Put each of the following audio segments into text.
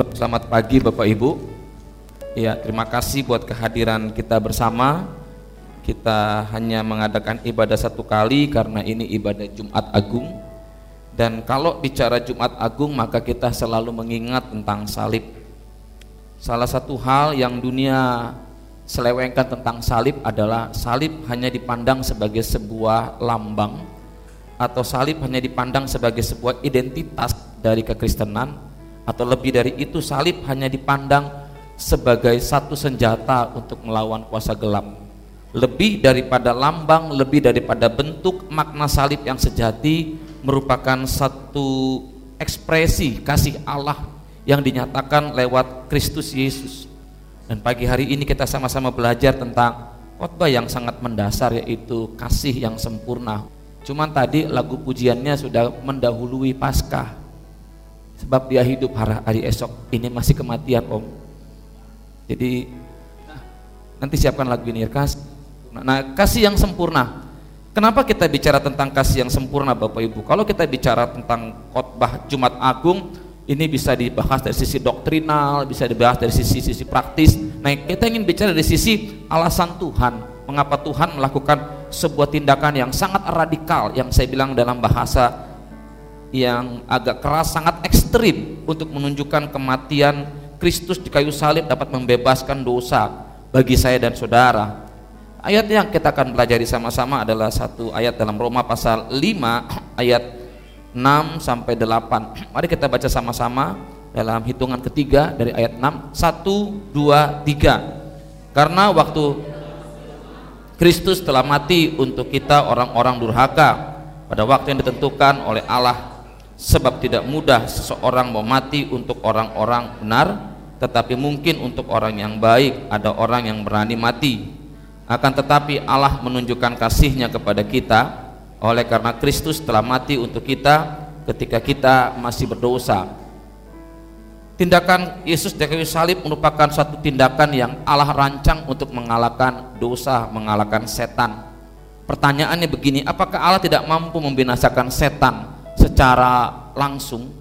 Selamat pagi Bapak Ibu. Ya, terima kasih buat kehadiran kita bersama. Kita hanya mengadakan ibadah satu kali karena ini ibadah Jumat Agung. Dan kalau bicara Jumat Agung, maka kita selalu mengingat tentang salib. Salah satu hal yang dunia selewengkan tentang salib adalah salib hanya dipandang sebagai sebuah lambang atau salib hanya dipandang sebagai sebuah identitas dari kekristenan atau lebih dari itu salib hanya dipandang sebagai satu senjata untuk melawan kuasa gelap. Lebih daripada lambang lebih daripada bentuk makna salib yang sejati merupakan satu ekspresi kasih Allah yang dinyatakan lewat Kristus Yesus. Dan pagi hari ini kita sama-sama belajar tentang khotbah yang sangat mendasar yaitu kasih yang sempurna. Cuman tadi lagu pujiannya sudah mendahului Paskah. Sebab dia hidup hari esok. Ini masih kematian, Om. Jadi nanti siapkan lagu ini ya. Nah, kasih yang sempurna. Kenapa kita bicara tentang kasih yang sempurna Bapak Ibu? Kalau kita bicara tentang khotbah Jumat Agung, ini bisa dibahas dari sisi doktrinal, bisa dibahas dari sisi sisi praktis. Nah, kita ingin bicara dari sisi alasan Tuhan, mengapa Tuhan melakukan sebuah tindakan yang sangat radikal yang saya bilang dalam bahasa yang agak keras sangat ekstrim untuk menunjukkan kematian Kristus di kayu salib dapat membebaskan dosa bagi saya dan saudara. Ayat yang kita akan pelajari sama-sama adalah satu ayat dalam Roma pasal 5 ayat 6 sampai 8 mari kita baca sama-sama dalam hitungan ketiga dari ayat 6 1, 2, 3 karena waktu Kristus telah mati untuk kita orang-orang durhaka pada waktu yang ditentukan oleh Allah sebab tidak mudah seseorang mau mati untuk orang-orang benar tetapi mungkin untuk orang yang baik ada orang yang berani mati. Akan tetapi Allah menunjukkan kasihnya kepada kita. Oleh karena Kristus telah mati untuk kita ketika kita masih berdosa. Tindakan Yesus di kayu salib merupakan suatu tindakan yang Allah rancang untuk mengalahkan dosa, mengalahkan setan. Pertanyaannya begini, apakah Allah tidak mampu membinasakan setan secara langsung?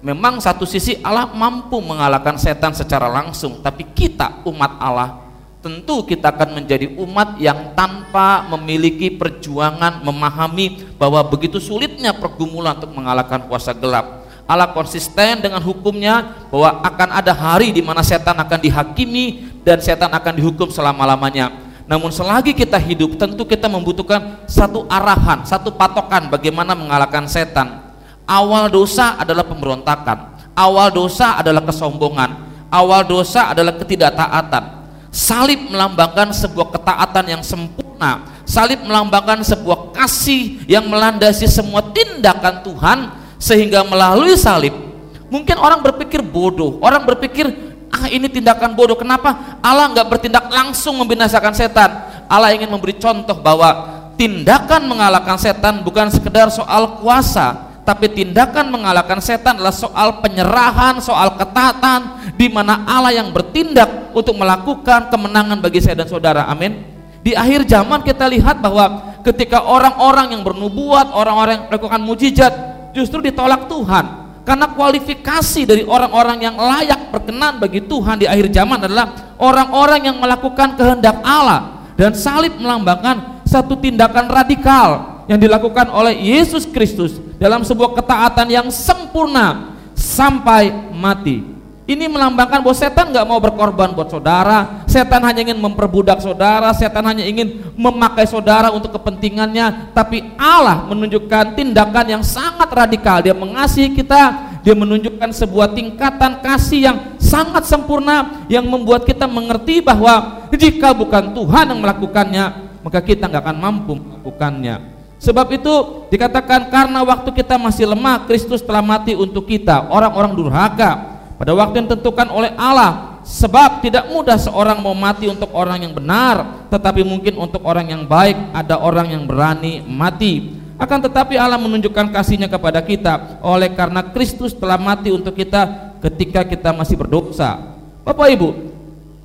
Memang satu sisi Allah mampu mengalahkan setan secara langsung, tapi kita umat Allah tentu kita akan menjadi umat yang tanpa memiliki perjuangan memahami bahwa begitu sulitnya pergumulan untuk mengalahkan kuasa gelap Allah konsisten dengan hukumnya bahwa akan ada hari di mana setan akan dihakimi dan setan akan dihukum selama-lamanya. Namun selagi kita hidup tentu kita membutuhkan satu arahan, satu patokan bagaimana mengalahkan setan. Awal dosa adalah pemberontakan, awal dosa adalah kesombongan, awal dosa adalah ketidaktaatan. Salib melambangkan sebuah ketaatan yang sempurna. Salib melambangkan sebuah kasih yang melandasi semua tindakan Tuhan sehingga melalui salib mungkin orang berpikir bodoh orang berpikir ah ini tindakan bodoh kenapa Allah nggak bertindak langsung membinasakan setan Allah ingin memberi contoh bahwa tindakan mengalahkan setan bukan sekedar soal kuasa tapi tindakan mengalahkan setan adalah soal penyerahan, soal ketaatan di mana Allah yang bertindak untuk melakukan kemenangan bagi saya dan saudara. Amin. Di akhir zaman kita lihat bahwa ketika orang-orang yang bernubuat, orang-orang yang melakukan mujizat, justru ditolak Tuhan karena kualifikasi dari orang-orang yang layak berkenan bagi Tuhan di akhir zaman adalah orang-orang yang melakukan kehendak Allah dan salib melambangkan satu tindakan radikal yang dilakukan oleh Yesus Kristus dalam sebuah ketaatan yang sempurna sampai mati ini melambangkan bahwa setan nggak mau berkorban buat saudara, setan hanya ingin memperbudak saudara, setan hanya ingin memakai saudara untuk kepentingannya, tapi Allah menunjukkan tindakan yang sangat radikal. Dia mengasihi kita, dia menunjukkan sebuah tingkatan kasih yang sangat sempurna yang membuat kita mengerti bahwa jika bukan Tuhan yang melakukannya, maka kita nggak akan mampu melakukannya. Sebab itu dikatakan karena waktu kita masih lemah, Kristus telah mati untuk kita, orang-orang durhaka pada waktu yang ditentukan oleh Allah sebab tidak mudah seorang mau mati untuk orang yang benar tetapi mungkin untuk orang yang baik ada orang yang berani mati akan tetapi Allah menunjukkan kasihnya kepada kita. Oleh karena Kristus telah mati untuk kita ketika kita masih berdosa. Bapak Ibu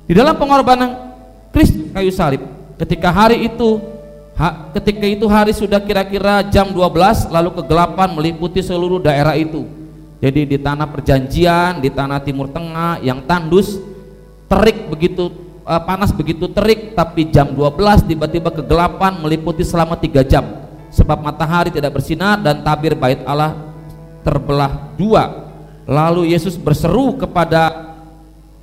di dalam pengorbanan Kristus kayu salib ketika hari itu ha, ketika itu hari sudah kira-kira jam 12 lalu kegelapan meliputi seluruh daerah itu. Jadi di tanah perjanjian, di tanah timur tengah yang tandus, terik begitu uh, panas begitu terik, tapi jam 12 tiba-tiba kegelapan meliputi selama tiga jam. Sebab matahari tidak bersinar dan tabir bait Allah terbelah dua. Lalu Yesus berseru kepada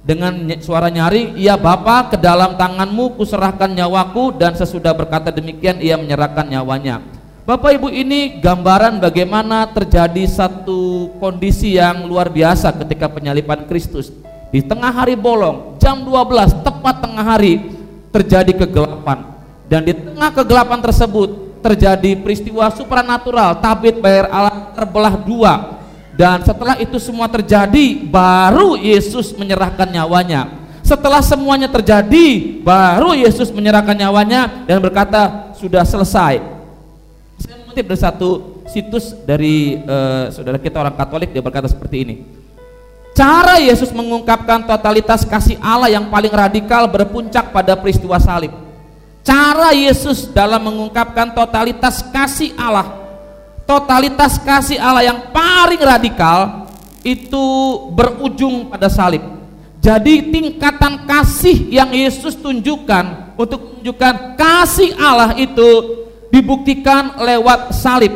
dengan suara nyaring, "Ya Bapa, ke dalam tanganmu kuserahkan nyawaku." Dan sesudah berkata demikian, ia menyerahkan nyawanya. Bapak Ibu ini gambaran bagaimana terjadi satu kondisi yang luar biasa ketika penyalipan Kristus. Di tengah hari bolong, jam 12, tepat tengah hari, terjadi kegelapan. Dan di tengah kegelapan tersebut terjadi peristiwa supranatural, tabit bayar Allah terbelah dua. Dan setelah itu semua terjadi, baru Yesus menyerahkan nyawanya. Setelah semuanya terjadi, baru Yesus menyerahkan nyawanya dan berkata, "Sudah selesai." mengutip dari satu situs dari uh, saudara kita orang Katolik dia berkata seperti ini. Cara Yesus mengungkapkan totalitas kasih Allah yang paling radikal berpuncak pada peristiwa salib. Cara Yesus dalam mengungkapkan totalitas kasih Allah, totalitas kasih Allah yang paling radikal itu berujung pada salib. Jadi tingkatan kasih yang Yesus tunjukkan untuk menunjukkan kasih Allah itu dibuktikan lewat salib.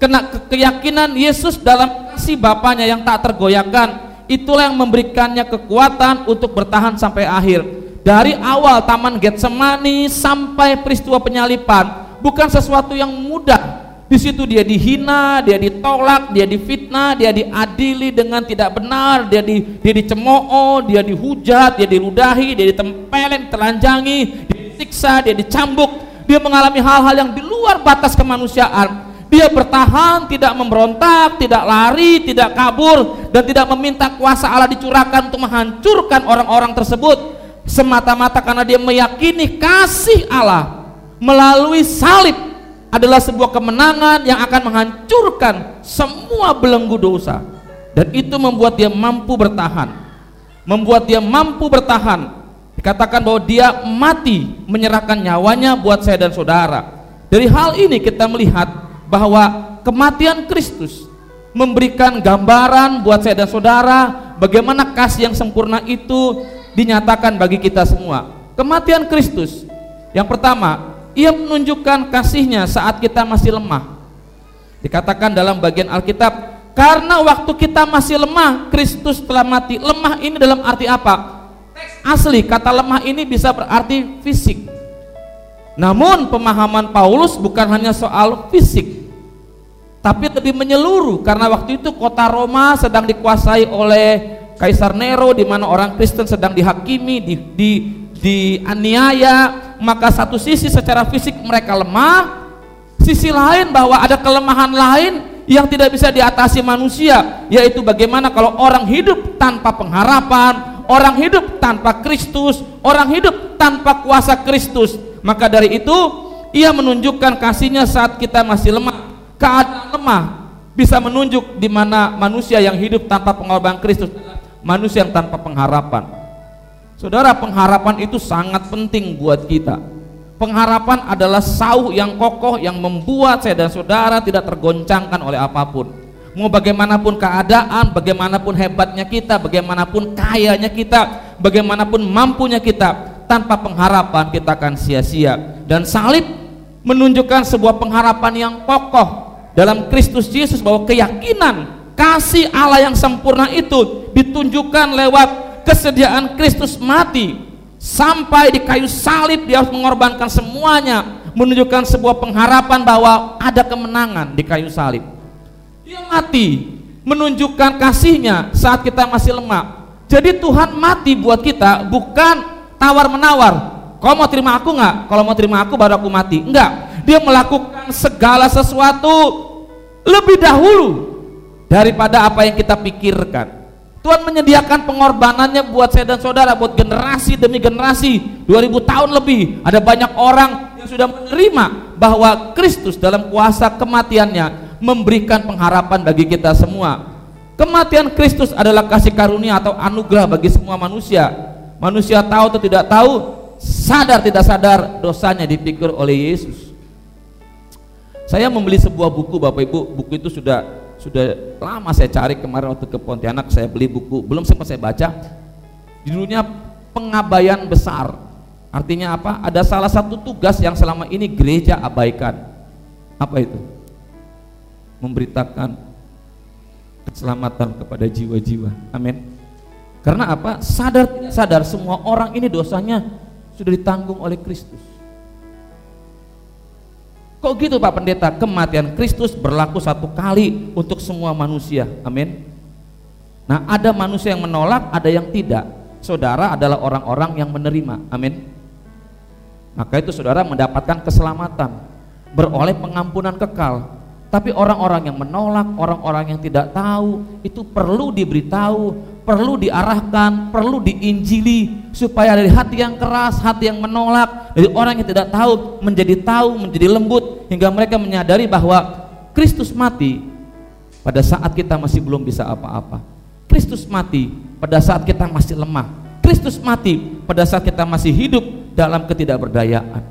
Kena keyakinan Yesus dalam kasih Bapaknya yang tak tergoyahkan, itulah yang memberikannya kekuatan untuk bertahan sampai akhir. Dari awal taman Getsemani sampai peristiwa penyalipan, bukan sesuatu yang mudah. Di situ dia dihina, dia ditolak, dia difitnah, dia diadili dengan tidak benar, dia di, dia dicemooh, dia dihujat, dia diludahi, dia ditempelin, telanjangi, disiksa, dia dicambuk, dia mengalami hal-hal yang di luar batas kemanusiaan. Dia bertahan, tidak memberontak, tidak lari, tidak kabur, dan tidak meminta kuasa Allah dicurahkan untuk menghancurkan orang-orang tersebut semata-mata karena dia meyakini kasih Allah melalui salib adalah sebuah kemenangan yang akan menghancurkan semua belenggu dosa. Dan itu membuat dia mampu bertahan. Membuat dia mampu bertahan. Dikatakan bahwa dia mati menyerahkan nyawanya buat saya dan saudara. Dari hal ini kita melihat bahwa kematian Kristus memberikan gambaran buat saya dan saudara bagaimana kasih yang sempurna itu dinyatakan bagi kita semua. Kematian Kristus yang pertama, ia menunjukkan kasihnya saat kita masih lemah. Dikatakan dalam bagian Alkitab, karena waktu kita masih lemah, Kristus telah mati. Lemah ini dalam arti apa? asli kata lemah ini bisa berarti fisik namun pemahaman Paulus bukan hanya soal fisik tapi lebih menyeluruh karena waktu itu kota Roma sedang dikuasai oleh Kaisar Nero di mana orang Kristen sedang dihakimi di, di dianiaya maka satu sisi secara fisik mereka lemah sisi lain bahwa ada kelemahan lain yang tidak bisa diatasi manusia yaitu bagaimana kalau orang hidup tanpa pengharapan orang hidup tanpa Kristus, orang hidup tanpa kuasa Kristus. Maka dari itu, ia menunjukkan kasihnya saat kita masih lemah. Keadaan lemah bisa menunjuk di mana manusia yang hidup tanpa pengorbanan Kristus, manusia yang tanpa pengharapan. Saudara, pengharapan itu sangat penting buat kita. Pengharapan adalah sauh yang kokoh yang membuat saya dan saudara tidak tergoncangkan oleh apa pun mau bagaimanapun keadaan, bagaimanapun hebatnya kita, bagaimanapun kayanya kita, bagaimanapun mampunya kita, tanpa pengharapan kita akan sia-sia. Dan salib menunjukkan sebuah pengharapan yang kokoh dalam Kristus Yesus bahwa keyakinan kasih Allah yang sempurna itu ditunjukkan lewat kesediaan Kristus mati sampai di kayu salib dia harus mengorbankan semuanya menunjukkan sebuah pengharapan bahwa ada kemenangan di kayu salib dia mati menunjukkan kasihnya saat kita masih lemah. Jadi Tuhan mati buat kita bukan tawar menawar. Kau mau terima aku nggak? Kalau mau terima aku baru aku mati. Enggak. Dia melakukan segala sesuatu lebih dahulu daripada apa yang kita pikirkan. Tuhan menyediakan pengorbanannya buat saya dan saudara, buat generasi demi generasi, 2000 tahun lebih. Ada banyak orang yang sudah menerima bahwa Kristus dalam kuasa kematiannya memberikan pengharapan bagi kita semua. Kematian Kristus adalah kasih karunia atau anugerah bagi semua manusia. Manusia tahu atau tidak tahu, sadar tidak sadar dosanya dipikir oleh Yesus. Saya membeli sebuah buku Bapak Ibu, buku itu sudah sudah lama saya cari kemarin waktu ke Pontianak saya beli buku. Belum sempat saya baca. Judulnya pengabaian besar. Artinya apa? Ada salah satu tugas yang selama ini gereja abaikan. Apa itu? Memberitakan keselamatan kepada jiwa-jiwa. Amin. Karena apa? Sadar sadar semua orang ini dosanya sudah ditanggung oleh Kristus Kok gitu Pak Pendeta? Kematian Kristus berlaku satu kali untuk semua manusia. Amin. Nah, ada manusia yang menolak, ada yang tidak. Saudara adalah orang-orang yang menerima. Amin. Maka itu saudara mendapatkan keselamatan, beroleh pengampunan kekal. Tapi orang-orang yang menolak, orang-orang yang tidak tahu, itu perlu diberitahu, perlu diarahkan, perlu diinjili supaya dari hati yang keras, hati yang menolak, dari orang yang tidak tahu menjadi tahu, menjadi lembut hingga mereka menyadari bahwa Kristus mati pada saat kita masih belum bisa apa-apa. Kristus mati pada saat kita masih lemah. Kristus mati pada saat kita masih hidup dalam ketidakberdayaan.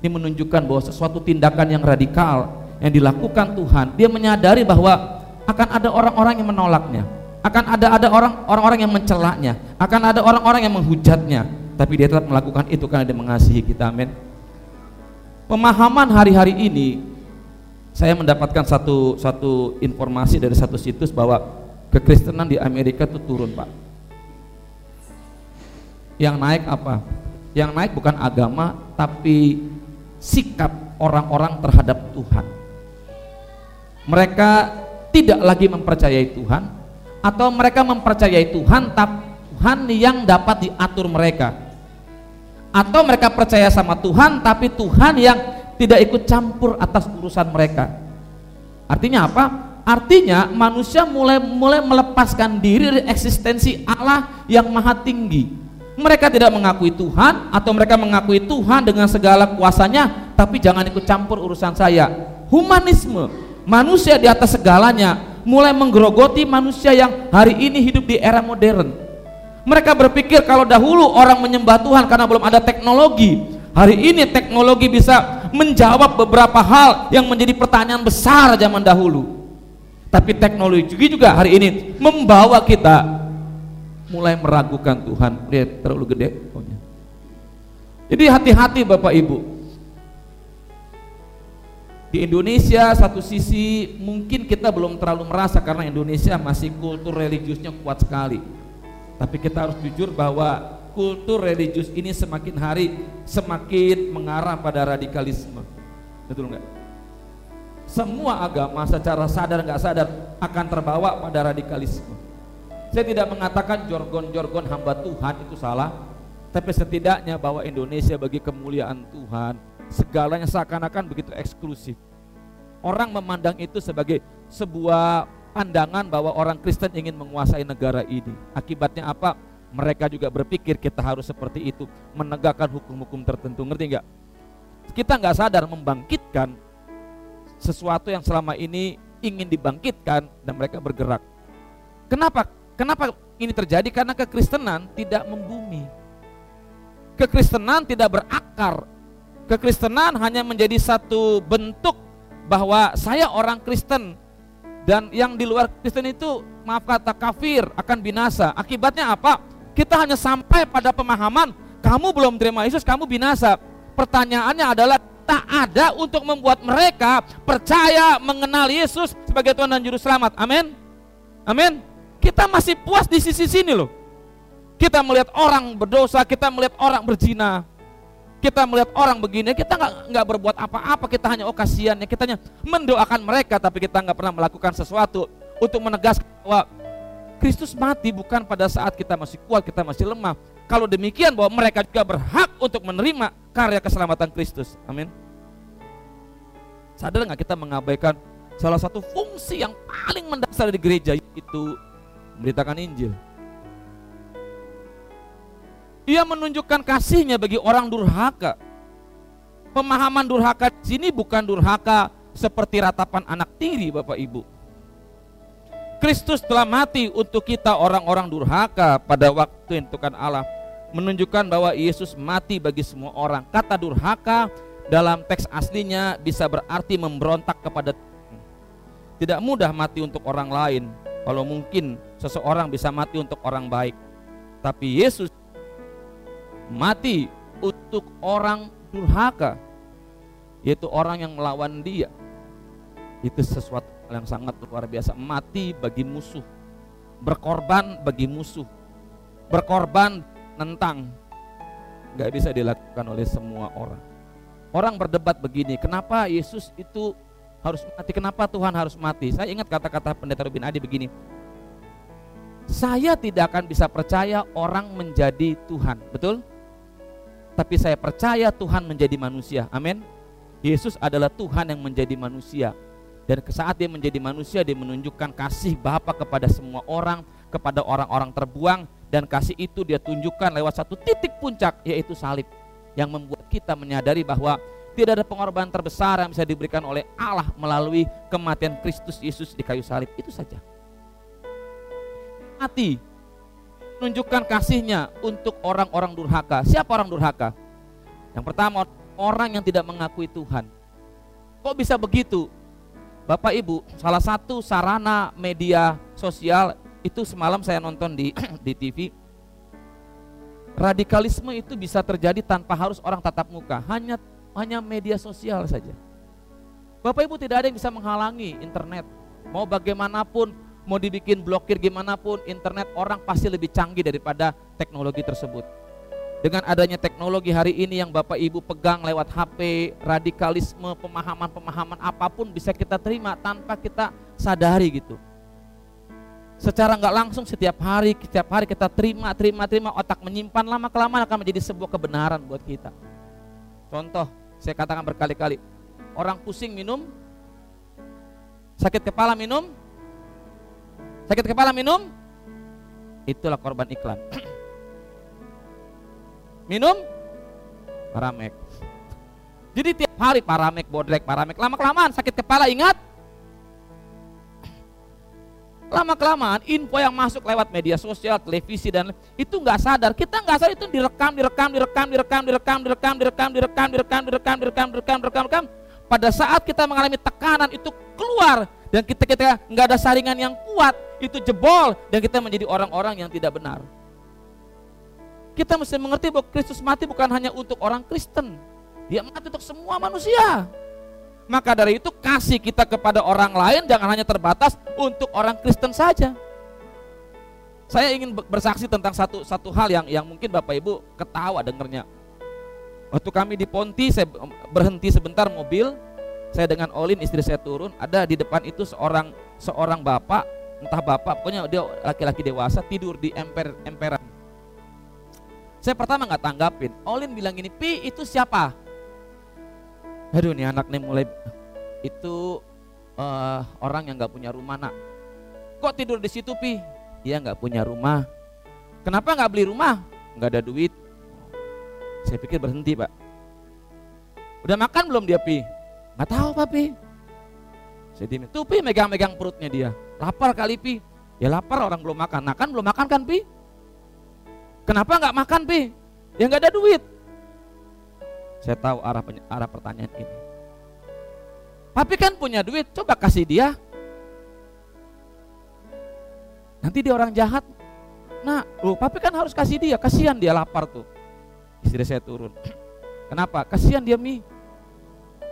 Ini menunjukkan bahwa sesuatu tindakan yang radikal yang dilakukan Tuhan, dia menyadari bahwa akan ada orang-orang yang menolaknya akan ada ada orang orang-orang yang mencelaknya, akan ada orang-orang yang menghujatnya, tapi dia tetap melakukan itu karena dia mengasihi kita. Amin. Pemahaman hari-hari ini saya mendapatkan satu satu informasi dari satu situs bahwa kekristenan di Amerika itu turun, Pak. Yang naik apa? Yang naik bukan agama, tapi sikap orang-orang terhadap Tuhan. Mereka tidak lagi mempercayai Tuhan, atau mereka mempercayai Tuhan Tuhan yang dapat diatur mereka. Atau mereka percaya sama Tuhan tapi Tuhan yang tidak ikut campur atas urusan mereka. Artinya apa? artinya manusia mulai mulai melepaskan diri dari eksistensi Allah yang maha tinggi. Mereka tidak mengakui Tuhan atau mereka mengakui Tuhan dengan segala kuasanya tapi jangan ikut campur urusan saya. Humanisme manusia di atas segalanya mulai menggerogoti manusia yang hari ini hidup di era modern. Mereka berpikir kalau dahulu orang menyembah Tuhan karena belum ada teknologi. Hari ini teknologi bisa menjawab beberapa hal yang menjadi pertanyaan besar zaman dahulu. Tapi teknologi juga hari ini membawa kita mulai meragukan Tuhan. Lihat terlalu gede. Jadi hati-hati Bapak Ibu di Indonesia satu sisi mungkin kita belum terlalu merasa karena Indonesia masih kultur religiusnya kuat sekali. Tapi kita harus jujur bahwa kultur religius ini semakin hari semakin mengarah pada radikalisme. Betul nggak? Semua agama secara sadar nggak sadar akan terbawa pada radikalisme. Saya tidak mengatakan jorgon-jorgon hamba Tuhan itu salah, tapi setidaknya bahwa Indonesia bagi kemuliaan Tuhan segalanya seakan-akan begitu eksklusif. Orang memandang itu sebagai sebuah pandangan bahwa orang Kristen ingin menguasai negara ini. Akibatnya apa? Mereka juga berpikir kita harus seperti itu, menegakkan hukum-hukum tertentu. Ngerti nggak? Kita nggak sadar membangkitkan sesuatu yang selama ini ingin dibangkitkan dan mereka bergerak. Kenapa? Kenapa ini terjadi? Karena kekristenan tidak membumi. Kekristenan tidak berakar kekristenan hanya menjadi satu bentuk bahwa saya orang Kristen dan yang di luar Kristen itu maaf kata kafir akan binasa. Akibatnya apa? Kita hanya sampai pada pemahaman kamu belum terima Yesus, kamu binasa. Pertanyaannya adalah tak ada untuk membuat mereka percaya mengenal Yesus sebagai Tuhan dan Juru Selamat. Amin. Amin. Kita masih puas di sisi sini loh. Kita melihat orang berdosa, kita melihat orang berzina, kita melihat orang begini, kita nggak nggak berbuat apa-apa, kita hanya oh kasihan ya, kita hanya mendoakan mereka, tapi kita nggak pernah melakukan sesuatu untuk menegaskan bahwa Kristus mati bukan pada saat kita masih kuat, kita masih lemah. Kalau demikian bahwa mereka juga berhak untuk menerima karya keselamatan Kristus. Amin. Sadar nggak kita mengabaikan salah satu fungsi yang paling mendasar di gereja itu memberitakan Injil. Ia menunjukkan kasihnya bagi orang durhaka. Pemahaman durhaka di sini bukan durhaka seperti ratapan anak tiri Bapak Ibu. Kristus telah mati untuk kita orang-orang durhaka pada waktu yang Tuhan Allah menunjukkan bahwa Yesus mati bagi semua orang. Kata durhaka dalam teks aslinya bisa berarti memberontak kepada Tidak mudah mati untuk orang lain. Kalau mungkin seseorang bisa mati untuk orang baik. Tapi Yesus mati untuk orang durhaka, yaitu orang yang melawan dia. Itu sesuatu yang sangat luar biasa. Mati bagi musuh, berkorban bagi musuh, berkorban tentang nggak bisa dilakukan oleh semua orang. Orang berdebat begini, kenapa Yesus itu harus mati? Kenapa Tuhan harus mati? Saya ingat kata-kata pendeta Rubin Adi begini. Saya tidak akan bisa percaya orang menjadi Tuhan, betul? Tapi saya percaya Tuhan menjadi manusia. Amin. Yesus adalah Tuhan yang menjadi manusia. Dan saat dia menjadi manusia, dia menunjukkan kasih Bapa kepada semua orang, kepada orang-orang terbuang, dan kasih itu dia tunjukkan lewat satu titik puncak, yaitu salib, yang membuat kita menyadari bahwa tidak ada pengorbanan terbesar yang bisa diberikan oleh Allah melalui kematian Kristus Yesus di kayu salib. Itu saja. Mati. Menunjukkan kasihnya untuk orang-orang durhaka. Siapa orang durhaka? Yang pertama, orang yang tidak mengakui Tuhan. Kok bisa begitu? Bapak Ibu, salah satu sarana media sosial itu semalam saya nonton di di TV. Radikalisme itu bisa terjadi tanpa harus orang tatap muka, hanya hanya media sosial saja. Bapak Ibu tidak ada yang bisa menghalangi internet. Mau bagaimanapun, mau dibikin blokir gimana pun, internet orang pasti lebih canggih daripada teknologi tersebut. Dengan adanya teknologi hari ini yang Bapak Ibu pegang lewat HP, radikalisme, pemahaman-pemahaman apa pun bisa kita terima tanpa kita sadari gitu. Secara nggak langsung setiap hari, setiap hari kita terima, terima, terima, otak menyimpan lama kelamaan akan menjadi sebuah kebenaran buat kita. Contoh, saya katakan berkali-kali, orang pusing minum, sakit kepala minum, sakit kepala minum, itulah korban iklan. minum, paramek. Jadi tiap hari paramek, bodrek, paramek, lama kelamaan sakit kepala ingat, lama kelamaan info yang masuk lewat media sosial, televisi dan itu nggak sadar. Kita nggak sadar itu direkam, direkam, direkam, direkam, direkam, direkam, direkam, direkam, direkam, direkam, direkam, direkam, direkam, direkam. Pada saat kita mengalami tekanan itu keluar dan kita kita nggak ada saringan yang kuat itu jebol dan kita menjadi orang-orang yang tidak benar. Kita mesti mengerti bahwa Kristus mati bukan hanya untuk orang Kristen, dia mati untuk semua manusia. Maka dari itu kasih kita kepada orang lain jangan hanya terbatas untuk orang Kristen saja. Saya ingin bersaksi tentang satu satu hal yang yang mungkin Bapak Ibu ketawa dengernya. Waktu kami di Ponti saya berhenti sebentar mobil, saya dengan Olin istri saya turun, ada di depan itu seorang seorang bapak, entah bapak, pokoknya dia laki-laki dewasa tidur di emper emperan. Saya pertama nggak tanggapin. Olin bilang gini, "Pi, itu siapa?" aduh nih anak nih mulai itu uh, orang yang nggak punya rumah nak. Kok tidur di situ pi? Dia nggak punya rumah. Kenapa nggak beli rumah? Nggak ada duit. Saya pikir berhenti pak. Udah makan belum dia pi? Nggak tahu papi saya diem tuh pi megang-megang perutnya dia lapar kali pi ya lapar orang belum makan nah kan belum makan kan pi kenapa nggak makan pi ya nggak ada duit saya tahu arah arah pertanyaan ini. Papi kan punya duit, coba kasih dia. Nanti dia orang jahat. Nah, lu papi kan harus kasih dia, kasihan dia lapar tuh. Istri saya turun. Kenapa? Kasihan dia mi.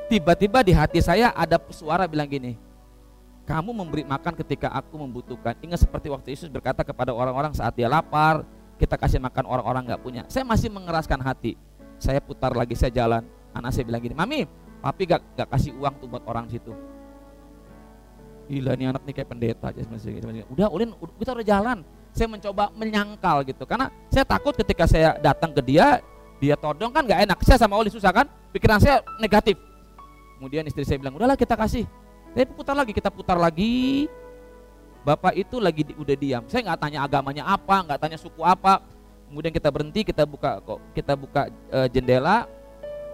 Tiba-tiba di hati saya ada suara bilang gini, kamu memberi makan ketika aku membutuhkan. Ingat seperti waktu Yesus berkata kepada orang-orang saat dia lapar, kita kasih makan orang-orang nggak punya. Saya masih mengeraskan hati. Saya putar lagi saya jalan. Anak saya bilang gini mami papi gak, gak kasih uang tuh buat orang situ. Gila nih anak nih kayak pendeta aja udah ulin kita udah jalan. Saya mencoba menyangkal gitu karena saya takut ketika saya datang ke dia dia todong kan gak enak. Saya sama Ulin susah kan? Pikiran saya negatif. Kemudian istri saya bilang udahlah kita kasih saya putar lagi kita putar lagi. Bapak itu lagi di, udah diam. Saya nggak tanya agamanya apa nggak tanya suku apa. Kemudian kita berhenti kita buka kok kita buka uh, jendela.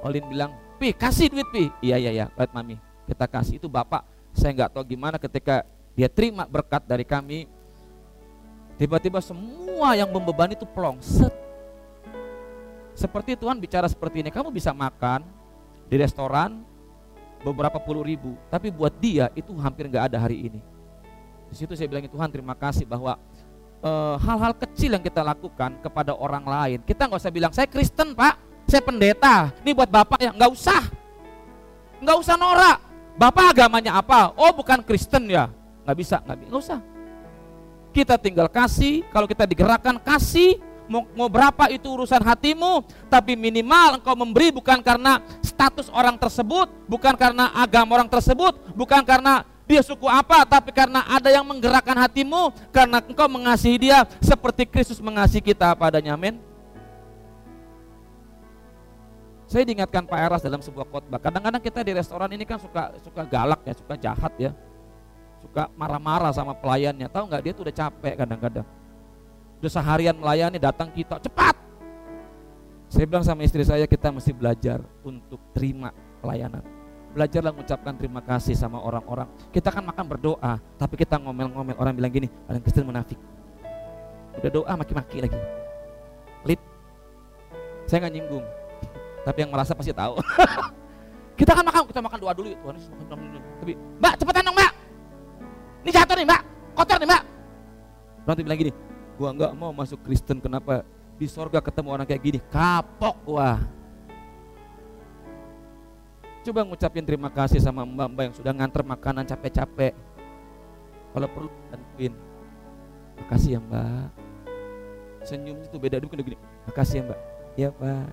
Olin bilang pi kasih duit pi. Iya iya iya. Lihat mami kita kasih. Itu bapak saya nggak tahu gimana ketika dia terima berkat dari kami. Tiba-tiba semua yang membebani itu plong set seperti Tuhan bicara seperti ini kamu bisa makan di restoran beberapa puluh ribu, tapi buat dia itu hampir nggak ada hari ini. Di situ saya bilang Tuhan terima kasih bahwa eh, hal-hal uh, kecil yang kita lakukan kepada orang lain, kita nggak usah bilang saya Kristen pak, saya pendeta, ini buat bapak ya. Nggak usah, nggak usah norak. Bapak agamanya apa? Oh bukan Kristen ya, nggak bisa, nggak usah. Kita tinggal kasih, kalau kita digerakkan kasih, mau, mau berapa itu urusan hatimu, tapi minimal engkau memberi bukan karena status orang tersebut, bukan karena agama orang tersebut, bukan karena dia suku apa, tapi karena ada yang menggerakkan hatimu, karena engkau mengasihi dia seperti Kristus mengasihi kita padanya, amin. Saya diingatkan Pak Eras dalam sebuah khotbah. Kadang-kadang kita di restoran ini kan suka suka galak ya, suka jahat ya, suka marah-marah sama pelayannya. Tahu nggak dia tuh udah capek kadang-kadang. Udah seharian melayani datang kita cepat. Saya bilang sama istri saya kita mesti belajar untuk terima pelayanan. Belajarlah mengucapkan terima kasih sama orang-orang. Kita kan makan berdoa, tapi kita ngomel-ngomel. Orang bilang gini, orang Kristen munafik. Udah doa maki-maki lagi. Lip. Saya nggak nyinggung tapi yang merasa pasti tahu. kita kan makan, kita makan doa dulu. Tuhan. Tapi, Mbak, cepetan dong, Mbak. Ini jatuh nih, Mbak. Kotor nih, Mbak. Nanti bilang gini, gua nggak mau masuk Kristen. Kenapa? Di sorga ketemu orang kayak gini, kapok wah. Coba ngucapin terima kasih sama mbak-mbak yang sudah nganter makanan capek-capek. Kalau perlu bantuin. Makasih ya mbak. Senyum itu beda dulu gini. Makasih ya mbak. Iya pak.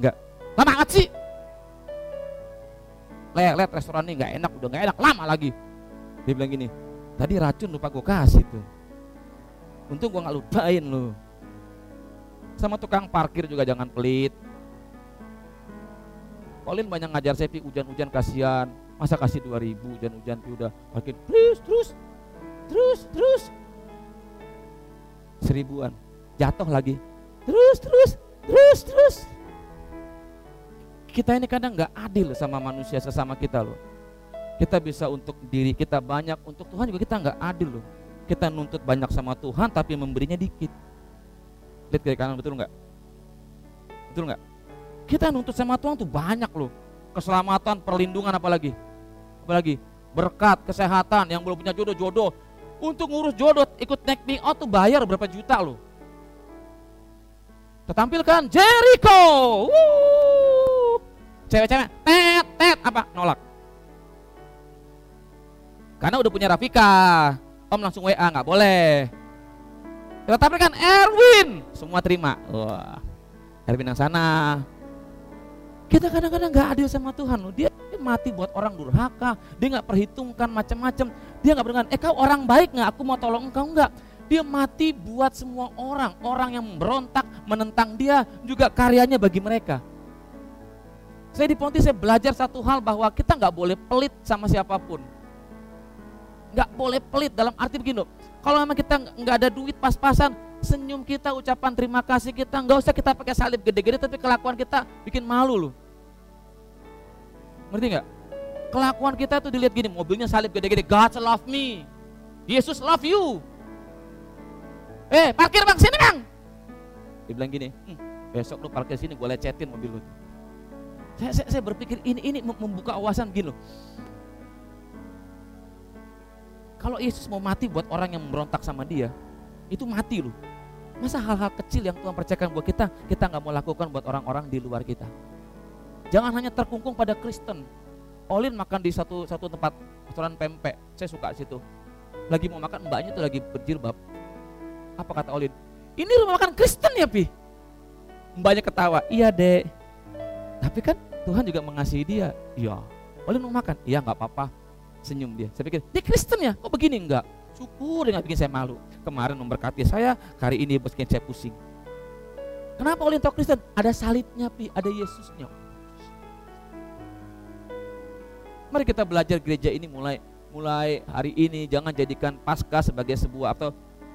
Enggak, lama banget sih lihat restoran ini nggak enak udah nggak enak lama lagi dia bilang gini tadi racun lupa gue kasih tuh untung gue nggak lupain lo sama tukang parkir juga jangan pelit. Pauline banyak ngajar saya hujan-hujan kasihan. Masa kasih 2000 hujan-hujan udah parkir. Terus terus terus terus. Seribuan. Jatuh lagi. Terus terus terus terus. Kita ini kadang nggak adil sama manusia sesama kita loh. Kita bisa untuk diri kita banyak, untuk Tuhan juga kita nggak adil loh. Kita nuntut banyak sama Tuhan tapi memberinya dikit. Lihat kiri kanan betul nggak? Betul nggak? Kita nuntut sama Tuhan tuh banyak loh. Keselamatan, perlindungan apalagi? Apalagi? Berkat, kesehatan, yang belum punya jodoh, jodoh. Untuk ngurus jodoh, ikut naik me out tuh bayar berapa juta loh. Tertampilkan Jericho. Cewek-cewek tet tet apa nolak karena udah punya Rafika om langsung WA nggak boleh. Kita tampilkan Erwin semua terima. Wah Erwin yang sana. Kita kadang-kadang nggak adil sama Tuhan loh. Dia mati buat orang durhaka. Dia nggak perhitungkan macam-macam. Dia nggak berdengar eh kau orang baik nggak? Aku mau tolong engkau nggak? Dia mati buat semua orang. Orang yang memberontak menentang dia juga karyanya bagi mereka. Saya di Ponti saya belajar satu hal bahwa kita nggak boleh pelit sama siapa pun. Nggak boleh pelit dalam arti begini. Kalau memang kita nggak ada duit pas-pasan, senyum kita, ucapan terima kasih kita, nggak usah kita pakai salib gede-gede, tapi kelakuan kita bikin malu loh. Ngerti nggak? Kelakuan kita tuh dilihat gini, mobilnya salib gede-gede, God love me, Yesus love you. Eh, parkir bang, sini bang. Dia bilang gini, hm, besok lu parkir sini, gue lecetin mobil lu. Saya, saya, saya berpikir ini ini membuka wawasan gini loh. Kalau Yesus mau mati buat orang yang memberontak sama dia, itu mati loh. Masa hal-hal kecil yang Tuhan percayakan buat kita, kita nggak mau lakukan buat orang-orang di luar kita. Jangan hanya terkungkung pada Kristen. Olin makan di satu satu tempat restoran pempek, saya suka situ. Lagi mau makan mbaknya tuh lagi berjilbab. Apa kata Olin? Ini rumah makan Kristen ya Pi? Mbaknya ketawa, iya dek. Tapi kan Tuhan juga mengasihi dia. Iya. Boleh mau makan? Iya nggak apa-apa. Senyum dia. Saya pikir, dia Kristen ya? Kok begini enggak? Syukur dia nggak bikin saya malu. Kemarin memberkati saya, kali ini bikin saya pusing. Kenapa oleh tahu Kristen? Ada salibnya, pi, ada Yesusnya. Mari kita belajar gereja ini mulai mulai hari ini jangan jadikan pasca sebagai sebuah atau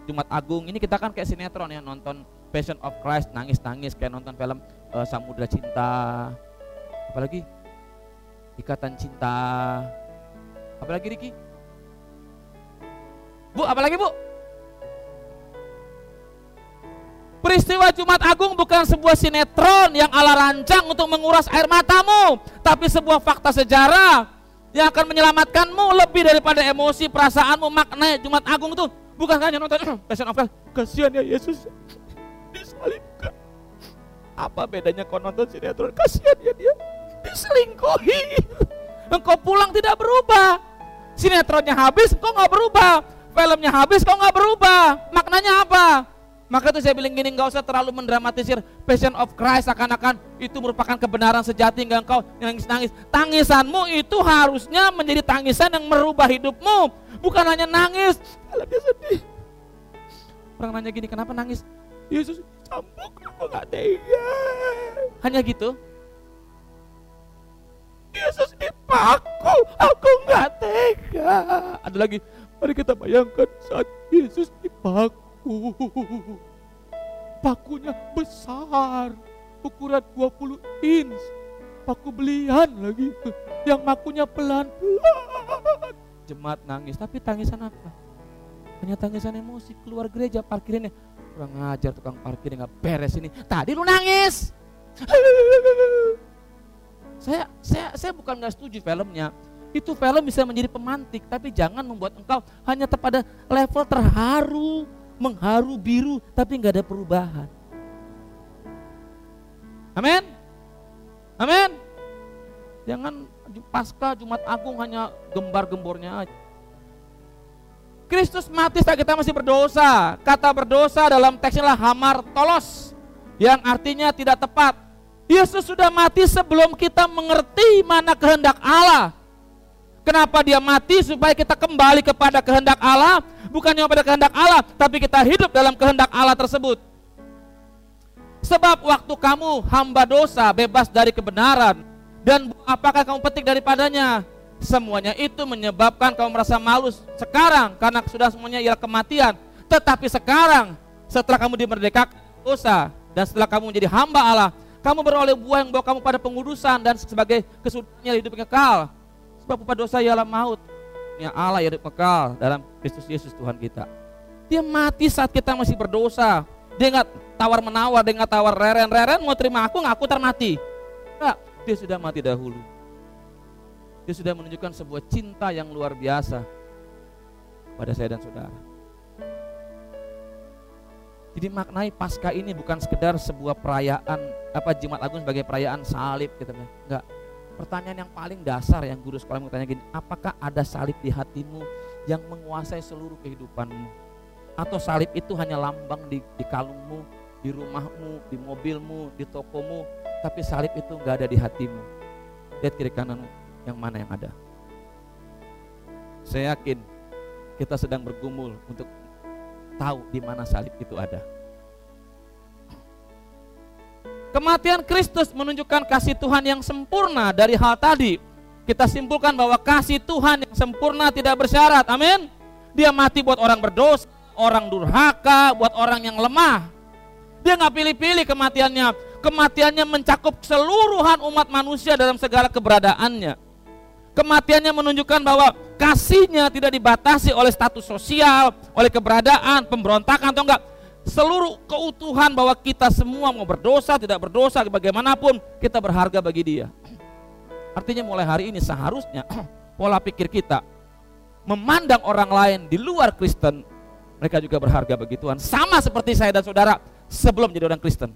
Jumat Agung ini kita kan kayak sinetron ya nonton Passion of Christ nangis-nangis kayak nonton film uh, Samudra Cinta apalagi ikatan cinta apalagi Riki Bu apalagi Bu Peristiwa Jumat Agung bukan sebuah sinetron yang ala rancang untuk menguras air matamu, tapi sebuah fakta sejarah Yang akan menyelamatkanmu lebih daripada emosi, perasaanmu, makna Jumat Agung itu bukan hanya nonton Passion of. Kasihan ya Yesus disalibkan. Apa bedanya kau nonton sinetron? Kasihan ya dia diselingkuhi. Engkau pulang tidak berubah. Sinetronnya habis, engkau nggak berubah. Filmnya habis, kau nggak berubah. Maknanya apa? Maka itu saya bilang gini, nggak usah terlalu mendramatisir Passion of Christ akan-akan itu merupakan kebenaran sejati, nggak engkau nangis-nangis. Tangisanmu itu harusnya menjadi tangisan yang merubah hidupmu, bukan hanya nangis. Dia sedih. Orang nanya gini, kenapa nangis? Yesus cambuk, aku nggak tega. Hanya gitu. Yesus dipaku, aku nggak tega. Ada lagi, mari kita bayangkan saat Yesus dipaku paku. Pakunya besar, ukuran 20 inch. Paku belian lagi, yang makunya pelan-pelan. Jemaat nangis, tapi tangisan apa? Hanya tangisan emosi, keluar gereja parkirnya. Kurang ngajar tukang parkir nggak beres ini. Tadi lu nangis. Saya saya saya bukan nggak setuju filmnya. Itu film bisa menjadi pemantik, tapi jangan membuat engkau hanya pada level terharu, mengharu biru tapi nggak ada perubahan. Amin. Amin. Jangan pasca Jumat Agung hanya gembar-gembornya aja. Kristus mati saat kita masih berdosa. Kata berdosa dalam teksnya lah hamar tolos yang artinya tidak tepat. Yesus sudah mati sebelum kita mengerti mana kehendak Allah. Kenapa dia mati supaya kita kembali kepada kehendak Allah, bukannya pada kehendak Allah, tapi kita hidup dalam kehendak Allah tersebut. Sebab waktu kamu hamba dosa, bebas dari kebenaran, dan apakah kamu petik daripadanya? Semuanya itu menyebabkan kamu merasa malu sekarang karena sudah semuanya ialah kematian. Tetapi sekarang setelah kamu dimerdekakan dosa dan setelah kamu menjadi hamba Allah, kamu beroleh buah yang bawa kamu pada pengudusan dan sebagai kesudahannya hidup kekal. Sebab upah dosa ialah maut. Ya Allah yang kekal dalam Kristus Yesus Tuhan kita. Dia mati saat kita masih berdosa. Dia nggak tawar menawar, dia nggak tawar reren reren mau terima aku nggak aku termati. Enggak, dia sudah mati dahulu. Dia sudah menunjukkan sebuah cinta yang luar biasa pada saya dan saudara. Jadi maknai pasca ini bukan sekedar sebuah perayaan apa Jumat Agung sebagai perayaan salib gitu enggak. Pertanyaan yang paling dasar yang guru sekolah mau tanya gini, apakah ada salib di hatimu yang menguasai seluruh kehidupanmu? Atau salib itu hanya lambang di, di kalungmu, di rumahmu, di mobilmu, di tokomu, tapi salib itu nggak ada di hatimu. Lihat kiri kananmu, yang mana yang ada. Saya yakin kita sedang bergumul untuk tahu di mana salib itu ada. Kematian Kristus menunjukkan kasih Tuhan yang sempurna dari hal tadi. Kita simpulkan bahwa kasih Tuhan yang sempurna tidak bersyarat. Amin. Dia mati buat orang berdosa, orang durhaka, buat orang yang lemah. Dia nggak pilih-pilih kematiannya. Kematiannya mencakup keseluruhan umat manusia dalam segala keberadaannya. Kematiannya menunjukkan bahwa kasihnya tidak dibatasi oleh status sosial, oleh keberadaan, pemberontakan atau enggak seluruh keutuhan bahwa kita semua mau berdosa, tidak berdosa, bagaimanapun kita berharga bagi dia. Artinya mulai hari ini seharusnya pola pikir kita memandang orang lain di luar Kristen, mereka juga berharga bagi Tuhan. Sama seperti saya dan saudara sebelum jadi orang Kristen.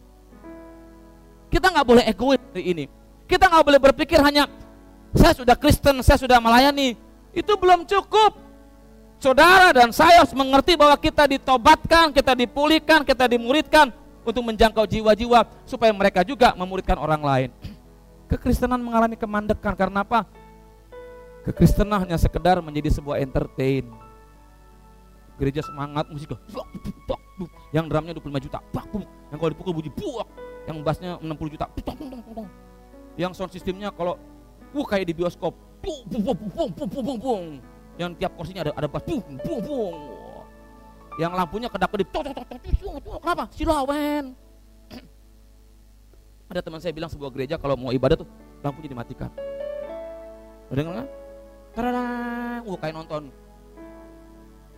Kita nggak boleh egois hari ini. Kita nggak boleh berpikir hanya saya sudah Kristen, saya sudah melayani. Itu belum cukup saudara dan saya harus mengerti bahwa kita ditobatkan, kita dipulihkan, kita dimuridkan untuk menjangkau jiwa-jiwa supaya mereka juga memuridkan orang lain. Kekristenan mengalami kemandekan karena apa? Kekristenan hanya sekedar menjadi sebuah entertain. Gereja semangat musik yang drumnya 25 juta, yang kalau dipukul bunyi buak, yang bassnya 60 juta, yang sound sistemnya kalau uh kayak di bioskop, yang tiap kursinya ada ada bas bung bung bung yang lampunya kedap kedip. Kenapa? Silawen. Ada teman saya bilang sebuah gereja kalau mau ibadah tuh lampunya dimatikan udah dengar kan uh kayak nonton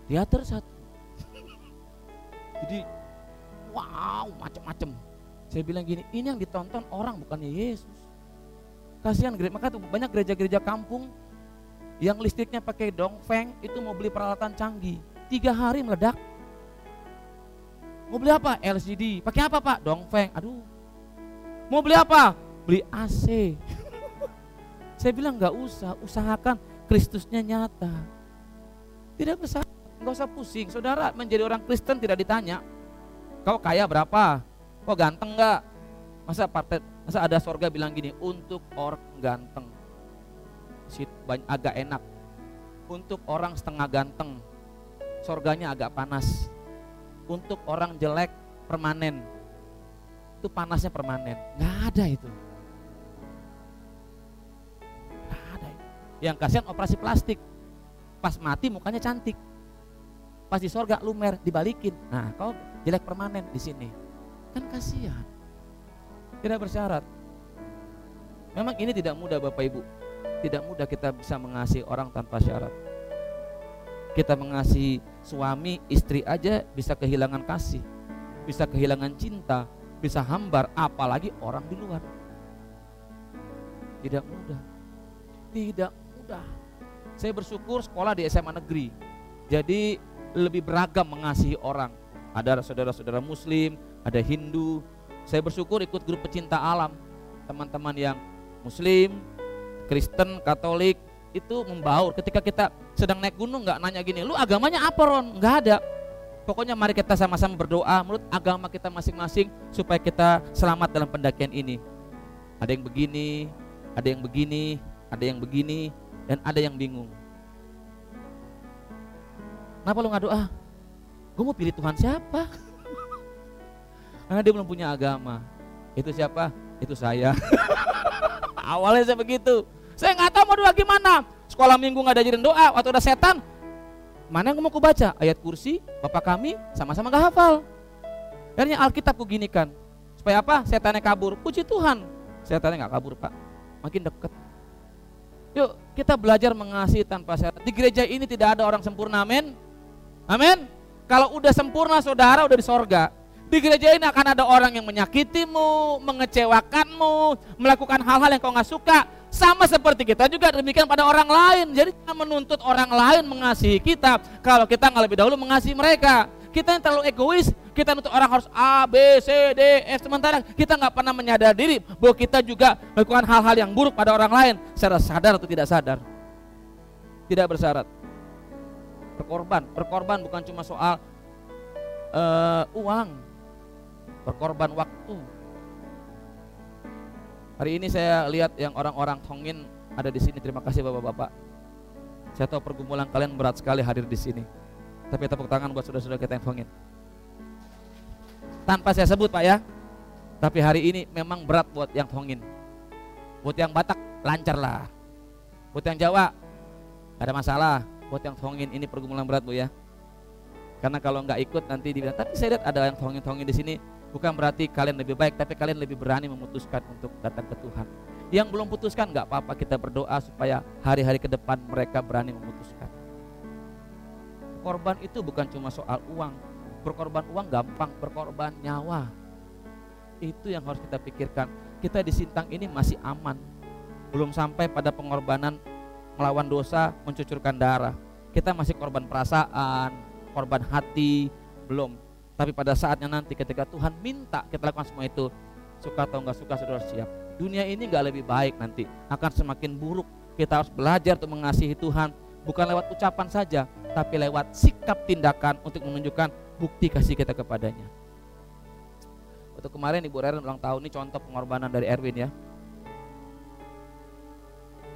teater satu jadi wow macem-macem. Saya bilang gini ini yang ditonton orang bukannya Yesus kasihan gereja maka tuh banyak gereja-gereja kampung yang listriknya pakai dongfeng itu mau beli peralatan canggih. Tiga hari meledak. Mau beli apa? LCD pakai apa pak? Dongfeng. Aduh. Mau beli apa? Beli AC saya bilang nggak usah usahakan Kristusnya nyata. Tidak usah. Nggak usah pusing. Saudara menjadi orang Kristen tidak ditanya kau kaya berapa? Kau ganteng nggak? Masa partai masa ada sorga bilang gini untuk orang ganteng agak enak. Untuk orang setengah ganteng, sorganya agak panas. Untuk orang jelek, permanen. Itu panasnya permanen. Nggak ada itu. Nggak ada. Yang kasihan operasi plastik. Pas mati mukanya cantik. Pas di sorga lumer, dibalikin. Nah, kau jelek permanen di sini. Kan kasihan. Tidak bersyarat. Memang ini tidak mudah Bapak Ibu tidak mudah kita bisa mengasihi orang tanpa syarat. Kita mengasihi suami, istri aja bisa kehilangan kasih, bisa kehilangan cinta, bisa hambar, apalagi orang di luar. Tidak mudah. Tidak mudah. Saya bersyukur sekolah di SMA negeri. Jadi lebih beragam mengasihi orang. Ada saudara-saudara muslim, ada Hindu. Saya bersyukur ikut grup pecinta alam. Teman-teman yang muslim, Kristen, Katolik itu membaur. Ketika kita sedang naik gunung nggak nanya gini, lu agamanya apa Ron? Nggak ada. Pokoknya mari kita sama-sama berdoa menurut agama kita masing-masing supaya kita selamat dalam pendakian ini. Ada yang begini, ada yang begini, ada yang begini, dan ada yang bingung. Kenapa lu nggak doa? Gue mau pilih Tuhan siapa? Karena dia belum punya agama. Itu siapa? Itu saya. Awalnya saya begitu. Saya nggak tahu mau doa gimana. Sekolah minggu nggak ada jadi doa, waktu ada setan. Mana yang mau kubaca? Ayat kursi, Bapak kami sama-sama gak hafal. Akhirnya Alkitab ku ginikan. Supaya apa? Setannya kabur. Puji Tuhan. Setannya nggak kabur, Pak. Makin deket. Yuk, kita belajar mengasihi tanpa syarat. Di gereja ini tidak ada orang sempurna, amin. Amin. Kalau udah sempurna saudara udah di sorga. Di gereja ini akan ada orang yang menyakitimu, mengecewakanmu, melakukan hal-hal yang kau nggak suka. Sama seperti kita juga demikian pada orang lain. Jadi kita menuntut orang lain mengasihi kita kalau kita nggak lebih dahulu mengasihi mereka. Kita yang terlalu egois, kita nuntut orang harus A, B, C, D, F. Sementara kita nggak pernah menyadari diri bahwa kita juga melakukan hal-hal yang buruk pada orang lain secara sadar atau tidak sadar. Tidak bersyarat. Berkorban, berkorban bukan cuma soal uh, uang, berkorban waktu. Hari ini saya lihat yang orang-orang Tongin ada di sini. Terima kasih Bapak-bapak. Saya tahu pergumulan kalian berat sekali hadir di sini. Tapi tepuk tangan buat saudara-saudara kita yang Tongin. Tanpa saya sebut Pak ya. Tapi hari ini memang berat buat yang Tongin. Buat yang Batak lancar lah. Buat yang Jawa gak ada masalah. Buat yang Tongin ini pergumulan berat Bu ya. Karena kalau nggak ikut nanti dibilang, tapi saya lihat ada yang tongin-tongin di sini Bukan berarti kalian lebih baik, tapi kalian lebih berani memutuskan untuk datang ke Tuhan. Yang belum putuskan nggak apa-apa kita berdoa supaya hari-hari ke depan mereka berani memutuskan. Korban itu bukan cuma soal uang. Berkorban uang gampang, berkorban nyawa. Itu yang harus kita pikirkan. Kita di Sintang ini masih aman. Belum sampai pada pengorbanan melawan dosa, mencucurkan darah. Kita masih korban perasaan, korban hati, belum tapi pada saatnya nanti ketika Tuhan minta kita lakukan semua itu, suka atau enggak suka saudara siap. Dunia ini enggak lebih baik nanti, akan semakin buruk. Kita harus belajar untuk mengasihi Tuhan, bukan lewat ucapan saja, tapi lewat sikap tindakan untuk menunjukkan bukti kasih kita kepadanya. Waktu kemarin Ibu Reren ulang tahun ini contoh pengorbanan dari Erwin ya.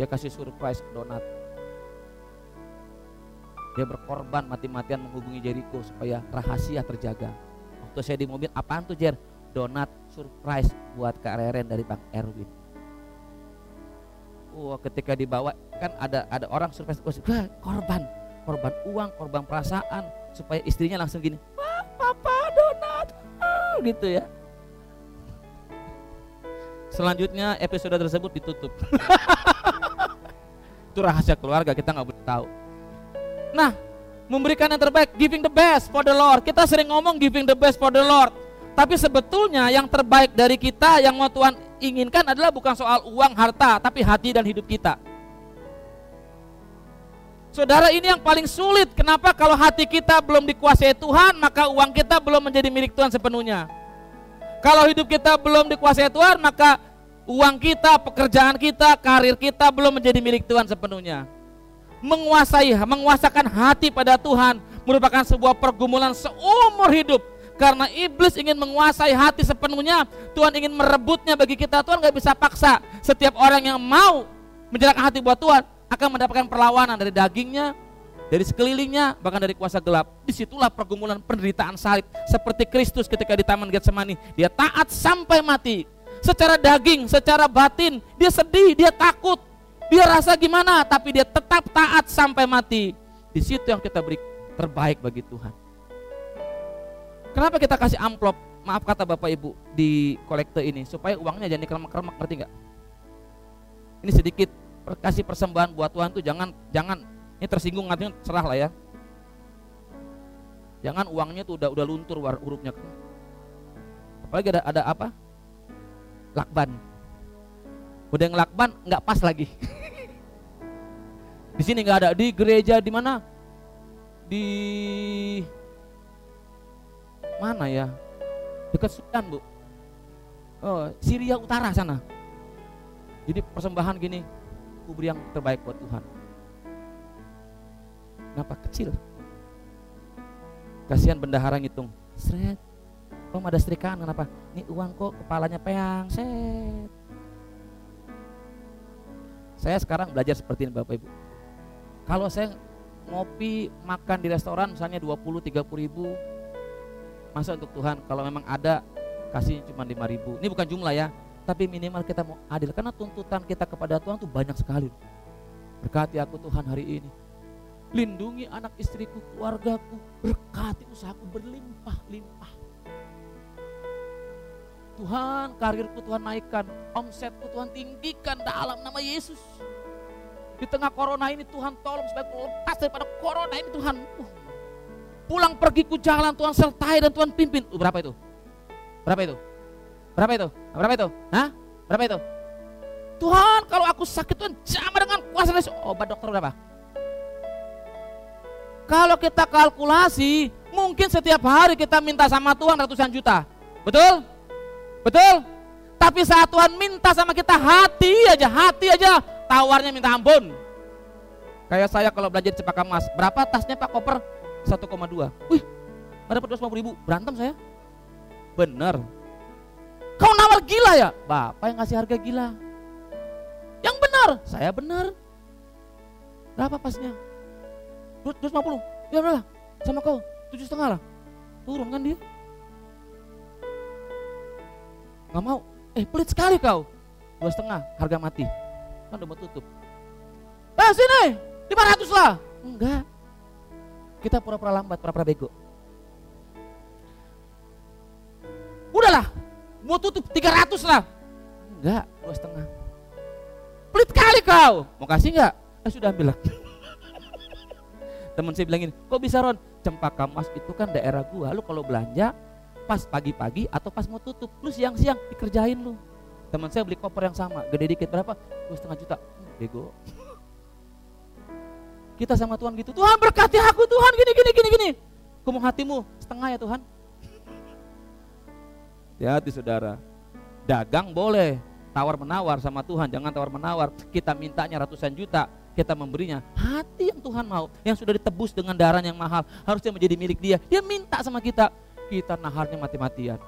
Dia kasih surprise donat dia berkorban mati-matian menghubungi Jericho supaya rahasia terjaga. Waktu saya di mobil, apaan tuh Jer? Donat surprise buat Kak Reren dari Bang Erwin. Wah, ketika dibawa kan ada ada orang surprise, wah, korban, korban uang, korban perasaan supaya istrinya langsung gini, papa donat, oh, gitu ya. Selanjutnya episode tersebut ditutup. Itu rahasia keluarga kita nggak boleh tahu. Nah, memberikan yang terbaik, giving the best for the Lord. Kita sering ngomong giving the best for the Lord. Tapi sebetulnya yang terbaik dari kita yang mau Tuhan inginkan adalah bukan soal uang, harta, tapi hati dan hidup kita. Saudara ini yang paling sulit. Kenapa kalau hati kita belum dikuasai Tuhan, maka uang kita belum menjadi milik Tuhan sepenuhnya. Kalau hidup kita belum dikuasai Tuhan, maka uang kita, pekerjaan kita, karir kita belum menjadi milik Tuhan sepenuhnya. Menguasai, menguasakan hati pada Tuhan merupakan sebuah pergumulan seumur hidup. Karena iblis ingin menguasai hati sepenuhnya, Tuhan ingin merebutnya bagi kita. Tuhan nggak bisa paksa. Setiap orang yang mau menjalankan hati buat Tuhan, akan mendapatkan perlawanan dari dagingnya, dari sekelilingnya, bahkan dari kuasa gelap. Di situlah pergumulan penderitaan salib. Seperti Kristus ketika di Taman Getsemani. Dia taat sampai mati. Secara daging, secara batin, dia sedih, dia takut. Dia rasa gimana, tapi dia tetap taat sampai mati. Di situ yang kita beri terbaik bagi Tuhan. Kenapa kita kasih amplop, maaf kata Bapak Ibu, di kolektor ini, supaya uangnya jangan dikeremak-keremak, ngerti nggak? Ini sedikit kasih persembahan buat Tuhan tuh jangan jangan ini tersinggung artinya serah lah ya. Jangan uangnya tuh udah udah luntur hurufnya. Apalagi ada ada apa? Lakban. Udah yang lakban nggak pas lagi. di sini nggak ada di gereja di mana? Di mana ya? Dekat Sudan bu. Oh, Syria Utara sana. Jadi persembahan gini, aku beri yang terbaik buat Tuhan. Kenapa kecil? Kasihan bendahara ngitung. Seret. Om ada setrikaan kenapa? Ini uang kok kepalanya peang, set. Saya sekarang belajar seperti ini Bapak Ibu. Kalau saya ngopi, makan di restoran misalnya 20 30 ribu Masa untuk Tuhan kalau memang ada kasih cuma 5 ribu Ini bukan jumlah ya tapi minimal kita mau adil karena tuntutan kita kepada Tuhan tuh banyak sekali. Berkati aku Tuhan hari ini. Lindungi anak istriku, keluargaku, berkati usahaku berlimpah-limpah. Tuhan, karirku Tuhan naikkan, omsetku Tuhan tinggikan dalam nama Yesus. Di tengah corona ini Tuhan tolong supaya lepas daripada corona ini Tuhan. Uh, pulang pergi ku jalan Tuhan sertai dan Tuhan pimpin. Uh, berapa itu? Berapa itu? Berapa itu? Berapa itu? Hah? Berapa itu? Tuhan, kalau aku sakit Tuhan jamah dengan kuasa Yesus. Obat dokter berapa? Kalau kita kalkulasi, mungkin setiap hari kita minta sama Tuhan ratusan juta. Betul? Betul? Tapi saat Tuhan minta sama kita hati aja, hati aja, tawarnya minta ampun. Kayak saya kalau belajar di Cepaka Mas, berapa tasnya Pak Koper? 1,2. Wih, ada 250 ribu, berantem saya. Bener, Kau nawar gila ya? Bapak yang ngasih harga gila. Yang benar, saya benar. Berapa pasnya? 250. Ya udahlah, sama kau tujuh setengah lah. Turun kan dia? Gak mau. Eh pelit sekali kau. Dua setengah, harga mati. Kan udah mau tutup. Eh sini, 500 lah. Enggak. Kita pura-pura lambat, pura-pura bego. Udahlah, Mau tutup 300 lah. Enggak, dua setengah. Pelit kali kau. Mau kasih enggak? Eh sudah ambil lah. Temen saya bilangin, kok bisa Ron? Cempaka Mas itu kan daerah gua. Lu kalau belanja pas pagi-pagi atau pas mau tutup, lu siang-siang dikerjain lu. Teman saya beli koper yang sama, gede dikit berapa? Dua setengah juta. Hmm, bego. Kita sama Tuhan gitu, Tuhan berkati aku Tuhan gini gini gini gini. Kumung hatimu setengah ya Tuhan. Hati-hati saudara. Dagang boleh, tawar menawar sama Tuhan, jangan tawar menawar. Kita mintanya ratusan juta, kita memberinya hati yang Tuhan mau, yang sudah ditebus dengan darah yang mahal, harusnya menjadi milik Dia. Dia minta sama kita, kita naharnya mati-matian.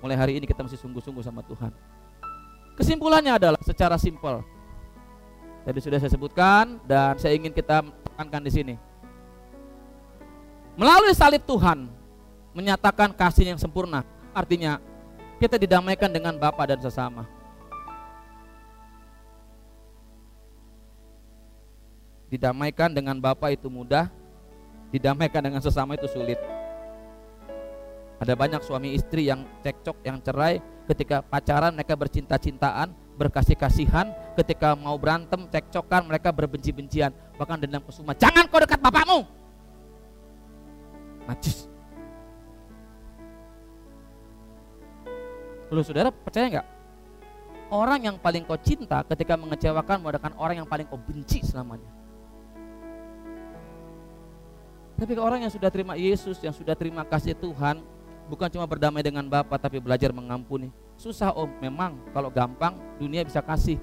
Mulai hari ini kita mesti sungguh-sungguh sama Tuhan. Kesimpulannya adalah secara simpel. Tadi sudah saya sebutkan dan saya ingin kita tekankan di sini. Melalui salib Tuhan menyatakan kasih yang sempurna Artinya kita didamaikan dengan Bapa dan sesama. Didamaikan dengan Bapa itu mudah, didamaikan dengan sesama itu sulit. Ada banyak suami istri yang cekcok, yang cerai ketika pacaran mereka bercinta-cintaan, berkasih-kasihan, ketika mau berantem, cekcokan mereka berbenci-bencian, bahkan dendam kesuma. Jangan kau dekat bapakmu. Najis. Lalu saudara percaya nggak? Orang yang paling kau cinta ketika mengecewakan mengadakan orang yang paling kau benci selamanya. Tapi orang yang sudah terima Yesus, yang sudah terima kasih Tuhan, bukan cuma berdamai dengan Bapa tapi belajar mengampuni. Susah om, memang kalau gampang dunia bisa kasih.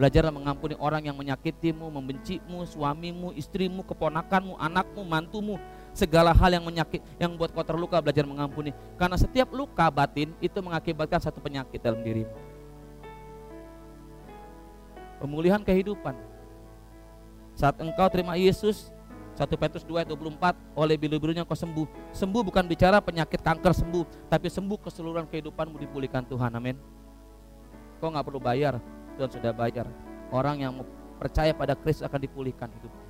Belajarlah mengampuni orang yang menyakitimu, membencimu, suamimu, istrimu, keponakanmu, anakmu, mantumu, segala hal yang menyakit, yang buat kau terluka belajar mengampuni. Karena setiap luka batin itu mengakibatkan satu penyakit dalam dirimu. Pemulihan kehidupan. Saat engkau terima Yesus, 1 Petrus 2 ayat 24 oleh bilu-bilunya kau sembuh. Sembuh bukan bicara penyakit kanker sembuh tapi sembuh keseluruhan kehidupanmu dipulihkan Tuhan amin. Kau nggak perlu bayar Tuhan sudah bayar. Orang yang percaya pada Kristus akan dipulihkan hidupnya.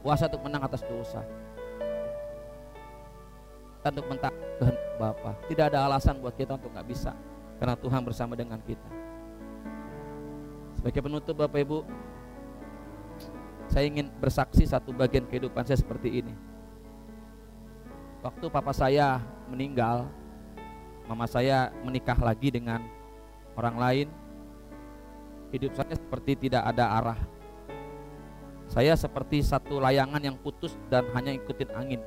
Puasa untuk menang atas dosa. Untuk mentak kehendak Bapa. Tidak ada alasan buat kita untuk nggak bisa karena Tuhan bersama dengan kita. Sebagai penutup Bapak Ibu saya ingin bersaksi satu bagian kehidupan saya seperti ini. Waktu papa saya meninggal, mama saya menikah lagi dengan orang lain. Hidup saya seperti tidak ada arah. Saya seperti satu layangan yang putus dan hanya ikutin angin.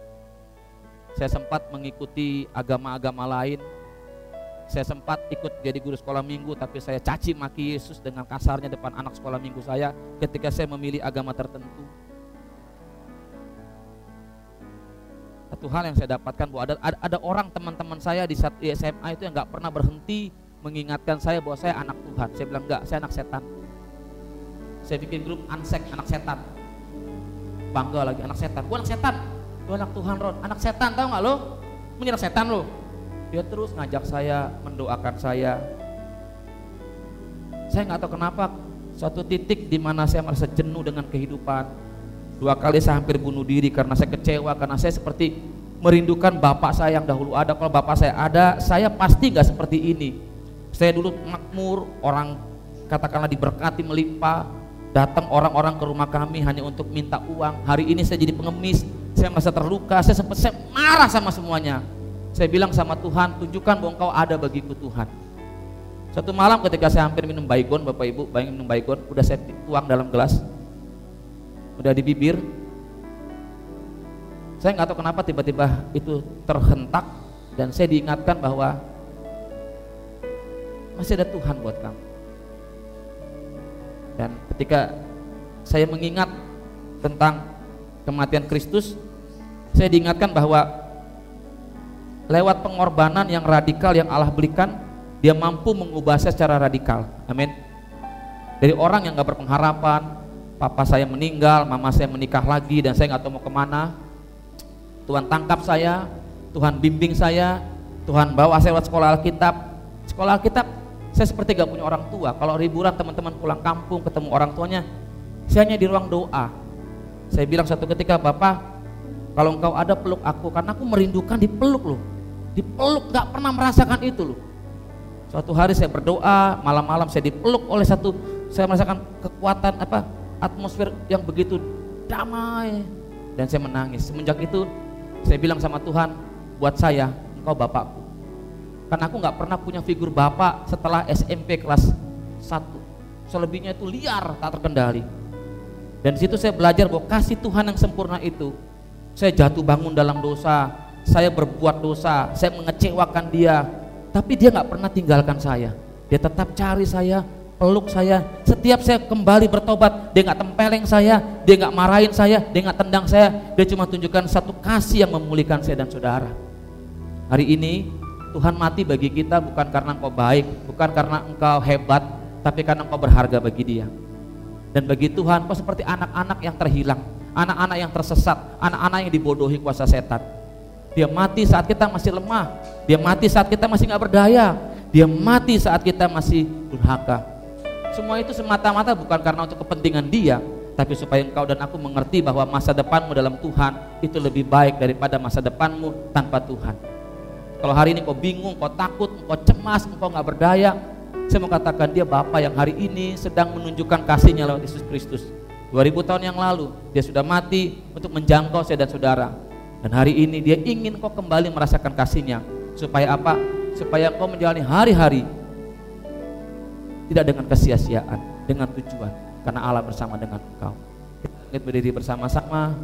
Saya sempat mengikuti agama-agama lain, saya sempat ikut jadi guru sekolah minggu tapi saya caci maki Yesus dengan kasarnya depan anak sekolah minggu saya ketika saya memilih agama tertentu. Satu hal yang saya dapatkan bahwa ada, ada, ada orang teman-teman saya di, saat, SMA itu yang nggak pernah berhenti mengingatkan saya bahwa saya anak Tuhan. Saya bilang enggak, saya anak setan. Saya bikin grup ansek anak setan. Bangga lagi anak setan. Gua anak setan. Gua anak Tuhan, Ron. Anak setan, tahu nggak lo? Menyerang setan lo dia terus ngajak saya, mendoakan saya. Saya nggak tahu kenapa suatu titik di mana saya merasa jenuh dengan kehidupan. Dua kali saya hampir bunuh diri karena saya kecewa karena saya seperti merindukan bapak saya yang dahulu ada. Kalau bapak saya ada, saya pasti nggak seperti ini. Saya dulu makmur, orang katakanlah diberkati melimpah, datang orang-orang ke rumah kami hanya untuk minta uang. Hari ini saya jadi pengemis, saya merasa terluka, saya sempat saya marah sama semuanya. Saya bilang sama Tuhan, tunjukkan bahwa engkau ada bagiku Tuhan. Satu malam ketika saya hampir minum baygon, Bapak Ibu, bayangin minum baygon, udah saya tuang dalam gelas, udah di bibir. Saya nggak tahu kenapa tiba-tiba itu terhentak dan saya diingatkan bahwa masih ada Tuhan buat kamu. Dan ketika saya mengingat tentang kematian Kristus, saya diingatkan bahwa lewat pengorbanan yang radikal yang Allah berikan dia mampu mengubah saya secara radikal. Amin. Dari orang yang gak berpengharapan papa saya meninggal mama saya menikah lagi dan saya nggak tahu mau ke mana Tuhan tangkap saya Tuhan bimbing saya Tuhan bawa saya lewat sekolah Alkitab. Sekolah Alkitab saya seperti gak punya orang tua. Kalau liburan teman-teman pulang kampung ketemu orang tuanya saya hanya di ruang doa. Saya bilang satu ketika Bapak kalau engkau ada peluk aku karena aku merindukan dipeluk loh dipeluk nggak pernah merasakan itu loh. Suatu hari saya berdoa malam-malam saya dipeluk oleh satu saya merasakan kekuatan apa atmosfer yang begitu damai. Dan saya menangis. Semenjak itu saya bilang sama Tuhan buat saya engkau bapakku. Karena aku nggak pernah punya figur bapak setelah SMP kelas 1 selebihnya itu liar tak terkendali. Dan situ saya belajar bahwa kasih Tuhan yang sempurna itu saya jatuh bangun dalam dosa saya berbuat dosa, saya mengecewakan dia, tapi dia nggak pernah tinggalkan saya. Dia tetap cari saya, peluk saya. Setiap saya kembali bertobat, dia nggak tempeleng saya, dia nggak marahin saya, dia nggak tendang saya. Dia cuma tunjukkan satu kasih yang memulihkan saya dan saudara. Hari ini Tuhan mati bagi kita bukan karena engkau baik, bukan karena engkau hebat, tapi karena engkau berharga bagi dia. Dan bagi Tuhan, kau seperti anak-anak yang terhilang, anak-anak yang tersesat, anak-anak yang dibodohi kuasa setan dia mati saat kita masih lemah. Dia mati saat kita masih nggak berdaya. Dia mati saat kita masih durhaka. Semua itu semata-mata bukan karena untuk kepentingan dia, tapi supaya engkau dan aku mengerti bahwa masa depanmu dalam Tuhan itu lebih baik daripada masa depanmu tanpa Tuhan. Kalau hari ini kau bingung, kau takut, kau cemas, kau nggak berdaya, saya mau katakan dia Bapa yang hari ini sedang menunjukkan kasihnya lewat Yesus Kristus. 2000 tahun yang lalu dia sudah mati untuk menjangkau saya dan saudara dan hari ini dia ingin kau kembali merasakan kasihnya. Supaya apa? Supaya kau menjalani hari-hari tidak dengan kesia-siaan, dengan tujuan. Karena Allah bersama dengan engkau. bangkit berdiri bersama-sama.